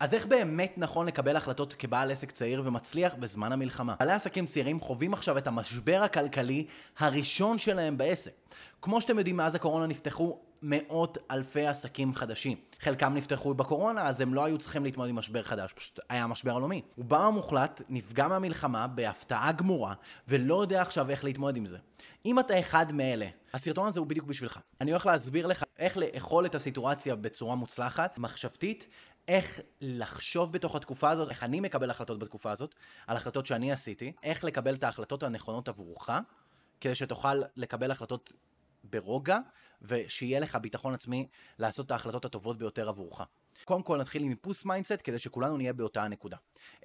אז איך באמת נכון לקבל החלטות כבעל עסק צעיר ומצליח בזמן המלחמה? בעלי עסקים צעירים חווים עכשיו את המשבר הכלכלי הראשון שלהם בעסק. כמו שאתם יודעים, מאז הקורונה נפתחו מאות אלפי עסקים חדשים. חלקם נפתחו בקורונה, אז הם לא היו צריכים להתמודד עם משבר חדש, פשוט היה משבר עולמי. רובם המוחלט נפגע מהמלחמה בהפתעה גמורה, ולא יודע עכשיו איך להתמודד עם זה. אם אתה אחד מאלה, הסרטון הזה הוא בדיוק בשבילך. אני הולך להסביר לך איך לאכול את הסיטואציה בצורה מוצלחת, מחשבתית, איך לחשוב בתוך התקופה הזאת, איך אני מקבל החלטות בתקופה הזאת, על החלטות שאני עשיתי, איך לקבל את ההחלטות הנכונות עבורך, כדי שתוכל לקבל החלטות ברוגע, ושיהיה לך ביטחון עצמי לעשות את ההחלטות הטובות ביותר עבורך. קודם כל נתחיל עם איפוס mindset כדי שכולנו נהיה באותה הנקודה.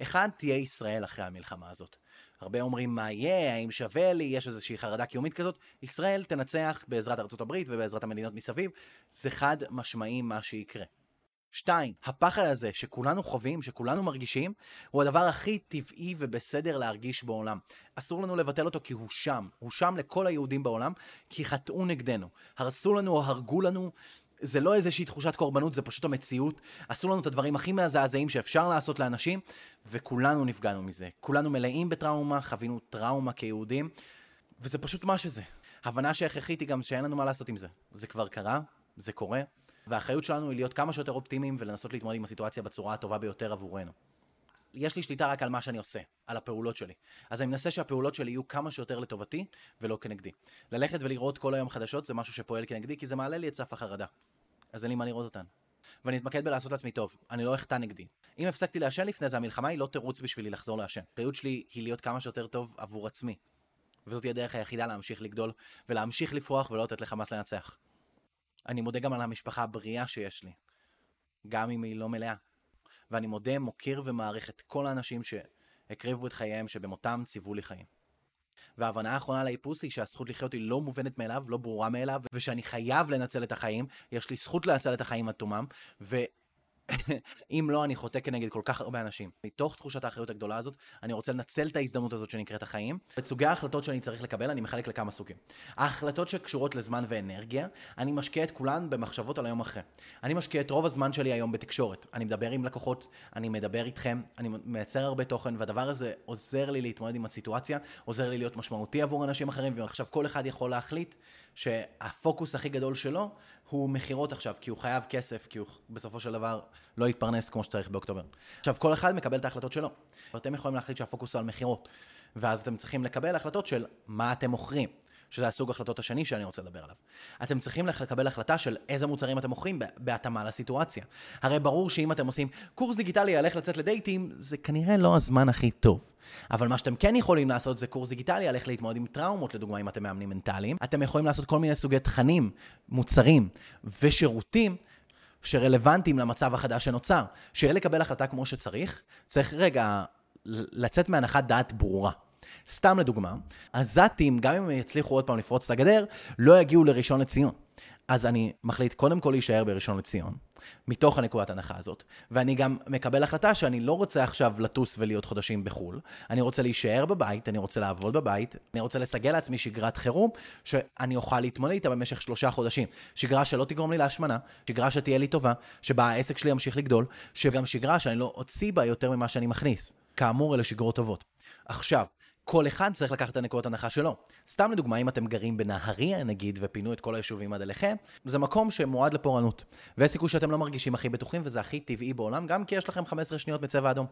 אחד, תהיה ישראל אחרי המלחמה הזאת. הרבה אומרים מה יהיה, האם שווה לי, יש איזושהי חרדה קיומית כזאת. ישראל תנצח בעזרת ארצות הברית ובעזרת המדינות מסביב, זה חד משמעי מה שיקרה. שתיים, הפחד הזה שכולנו חווים, שכולנו מרגישים, הוא הדבר הכי טבעי ובסדר להרגיש בעולם. אסור לנו לבטל אותו כי הוא שם. הוא שם לכל היהודים בעולם, כי חטאו נגדנו. הרסו לנו או הרגו לנו. זה לא איזושהי תחושת קורבנות, זה פשוט המציאות. עשו לנו את הדברים הכי מזעזעים שאפשר לעשות לאנשים, וכולנו נפגענו מזה. כולנו מלאים בטראומה, חווינו טראומה כיהודים, וזה פשוט מה שזה. הבנה שהכרחית היא גם שאין לנו מה לעשות עם זה. זה כבר קרה, זה קורה, והאחריות שלנו היא להיות כמה שיותר אופטימיים ולנסות להתמודד עם הסיטואציה בצורה הטובה ביותר עבורנו. יש לי שליטה רק על מה שאני עושה, על הפעולות שלי. אז אני מנסה שהפעולות שלי יהיו כמה שיותר לטובתי ולא כנגדי. ללכת ולראות כל היום חדשות זה משהו שפועל כנגדי, כי זה מעלה לי את סף החרדה. אז אין לי מה לראות אותן. ואני אתמקד בלעשות לעצמי טוב, אני לא אחטא נגדי. אם הפסקתי לעשן לפני זה, המלחמה היא לא תירוץ בשבילי לחזור לעשן. האחריות שלי היא להיות כמה שיותר טוב עבור עצמי. וזאת הדרך היחידה להמשיך לגדול, ולהמשיך לפרוח ולא לתת לחמאס לנצח. אני מודה גם על המשפחה הבריאה שיש לי, גם אם היא לא מלאה. ואני מודה, מוקיר ומעריך את כל האנשים שהקריבו את חייהם, שבמותם ציוו לי חיים. וההבנה האחרונה לאיפוס היא שהזכות לחיות היא לא מובנת מאליו, לא ברורה מאליו, ושאני חייב לנצל את החיים, יש לי זכות לנצל את החיים עד תומם, ו... אם לא, אני חוטא כנגד כל כך הרבה אנשים. מתוך תחושת האחריות הגדולה הזאת, אני רוצה לנצל את ההזדמנות הזאת שנקראת החיים. את סוגי ההחלטות שאני צריך לקבל, אני מחלק לכמה סוגים. ההחלטות שקשורות לזמן ואנרגיה, אני משקיע את כולן במחשבות על היום אחרי. אני משקיע את רוב הזמן שלי היום בתקשורת. אני מדבר עם לקוחות, אני מדבר איתכם, אני מייצר הרבה תוכן, והדבר הזה עוזר לי להתמודד עם הסיטואציה, עוזר לי להיות משמעותי עבור אנשים אחרים, ועכשיו כל אחד יכול להחליט שהפוקוס הכי גדול שלו הוא מכירות עכשיו, כי הוא חייב כסף, כי הוא בסופו של דבר לא יתפרנס כמו שצריך באוקטובר. עכשיו, כל אחד מקבל את ההחלטות שלו. ואתם יכולים להחליט שהפוקוס הוא על מכירות. ואז אתם צריכים לקבל החלטות של מה אתם מוכרים. שזה הסוג החלטות השני שאני רוצה לדבר עליו. אתם צריכים לקבל החלטה של איזה מוצרים אתם מוכרים בהתאמה לסיטואציה. הרי ברור שאם אתם עושים קורס דיגיטלי על איך לצאת לדייטים, זה כנראה לא הזמן הכי טוב. אבל מה שאתם כן יכולים לעשות זה קורס דיגיטלי על איך להתמודד עם טראומות, לדוגמה אם אתם מאמנים מנטליים. אתם יכולים לעשות כל מיני סוגי תכנים, מוצרים ושירותים. שרלוונטיים למצב החדש שנוצר. שיהיה לקבל החלטה כמו שצריך, צריך רגע לצאת מהנחת דעת ברורה. סתם לדוגמה, עזתים, גם אם הם יצליחו עוד פעם לפרוץ את הגדר, לא יגיעו לראשון לציון. אז אני מחליט קודם כל להישאר בראשון לציון, מתוך הנקודת הנחה הזאת, ואני גם מקבל החלטה שאני לא רוצה עכשיו לטוס ולהיות חודשים בחו"ל, אני רוצה להישאר בבית, אני רוצה לעבוד בבית, אני רוצה לסגל לעצמי שגרת חירום, שאני אוכל להתמודד איתה במשך שלושה חודשים. שגרה שלא תגרום לי להשמנה, שגרה שתהיה לי טובה, שבה העסק שלי ימשיך לגדול, שגם שגרה שאני לא אוציא בה יותר ממה שאני מכניס. כאמור, אלה שגרות טובות. עכשיו, כל אחד צריך לקחת את הנקודות הנחה שלו. סתם לדוגמה, אם אתם גרים בנהריה נגיד, ופינו את כל היישובים עד אליכם, זה מקום שמועד לפורענות. ויש סיכוי שאתם לא מרגישים הכי בטוחים, וזה הכי טבעי בעולם, גם כי יש לכם 15 שניות בצבע אדום.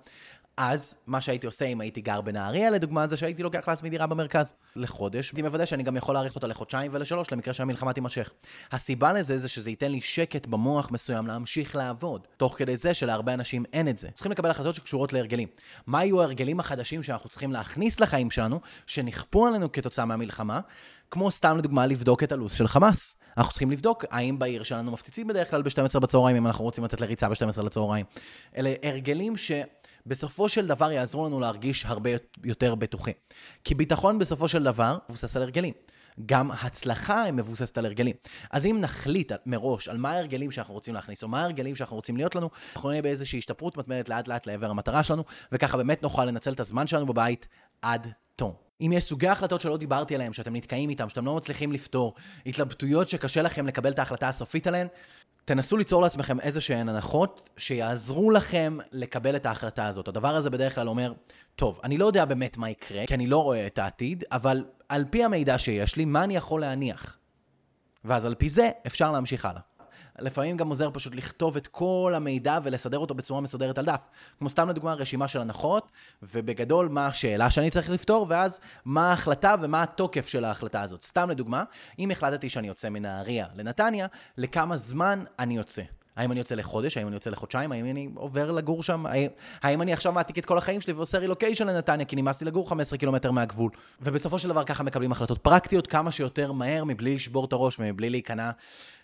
אז, מה שהייתי עושה אם הייתי גר בנהריה, לדוגמה, זה שהייתי לוקח לעצמי דירה במרכז. לחודש, הייתי מוודא שאני גם יכול להאריך אותה לחודשיים ולשלוש, למקרה שהמלחמה תימשך. הסיבה לזה זה שזה ייתן לי שקט במוח מסוים להמשיך לעבוד, תוך כדי זה שלהרבה אנשים אין את זה. צריכים לקבל החלטות שקשורות להרגלים. מה יהיו ההרגלים החדשים שאנחנו צריכים להכניס לחיים החיים שלנו, שנכפו עלינו כתוצאה מהמלחמה, כמו סתם לדוגמה לבדוק את הלו"ז של חמאס. אנחנו צריכים לבדוק האם בעיר שלנו מפציצים בדרך כלל ב-12 בצהריים, אם אנחנו רוצים לצאת לריצה ב-12 לצהריים. אלה הרגלים שבסופו של דבר יעזרו לנו להרגיש הרבה יותר בטוחים. כי ביטחון בסופו של דבר מבוסס על הרגלים. גם הצלחה מבוססת על הרגלים. אז אם נחליט מראש על מה ההרגלים שאנחנו רוצים להכניס, או מה ההרגלים שאנחנו רוצים להיות לנו, אנחנו נהיה באיזושהי השתפרות מתמדת לאט לאט לעבר המטרה שלנו, וככה באמת נוכל לנצל את הזמן שלנו בבית עד תום. אם יש סוגי החלטות שלא דיברתי עליהם, שאתם נתקעים איתם, שאתם לא מצליחים לפתור, התלבטויות שקשה לכם לקבל את ההחלטה הסופית עליהן, תנסו ליצור לעצמכם איזה שהן הנחות שיעזרו לכם לקבל את ההחלטה הזאת. הדבר הזה בדרך כלל אומר, טוב, אני לא יודע באמת מה יקרה, כי אני לא רואה את העתיד, אבל על פי המידע שיש לי, מה אני יכול להניח? ואז על פי זה אפשר להמשיך הלאה. לפעמים גם עוזר פשוט לכתוב את כל המידע ולסדר אותו בצורה מסודרת על דף. כמו סתם לדוגמה רשימה של הנחות, ובגדול מה השאלה שאני צריך לפתור, ואז מה ההחלטה ומה התוקף של ההחלטה הזאת. סתם לדוגמה, אם החלטתי שאני יוצא מנהריה לנתניה, לכמה זמן אני יוצא. האם אני יוצא לחודש, האם אני יוצא לחודשיים, האם אני עובר לגור שם, האם, האם אני עכשיו מעתיק את כל החיים שלי ועושה רילוקיישן לנתניה, כי נמאס לי לגור 15 קילומטר מהגבול. ובסופו של דבר ככה מקבלים החלטות פרקטיות כמה שיותר מהר, מבלי לשבור את הראש ומבלי להיכנע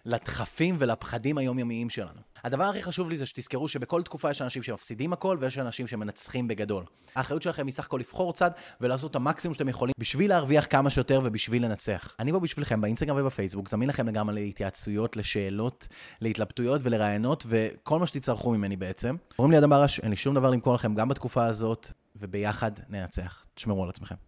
לדחפים ולפחדים היומיומיים שלנו. הדבר הכי חשוב לי זה שתזכרו שבכל תקופה יש אנשים שמפסידים הכל ויש אנשים שמנצחים בגדול. האחריות שלכם היא סך הכל לבחור צד ולעשות את המקסימום שאתם יכולים בשביל להרוויח כמה שיותר ובשביל לנצח. אני פה בשבילכם באינסטגרם ובפייסבוק, זמין לכם לגמרי להתייעצויות, לשאלות, להתלבטויות ולרעיונות וכל מה שתצטרכו ממני בעצם. קוראים לי אדם ברש, אין לי שום דבר למכור לכם גם בתקופה הזאת, וביחד ננצח. תשמרו על עצמכם.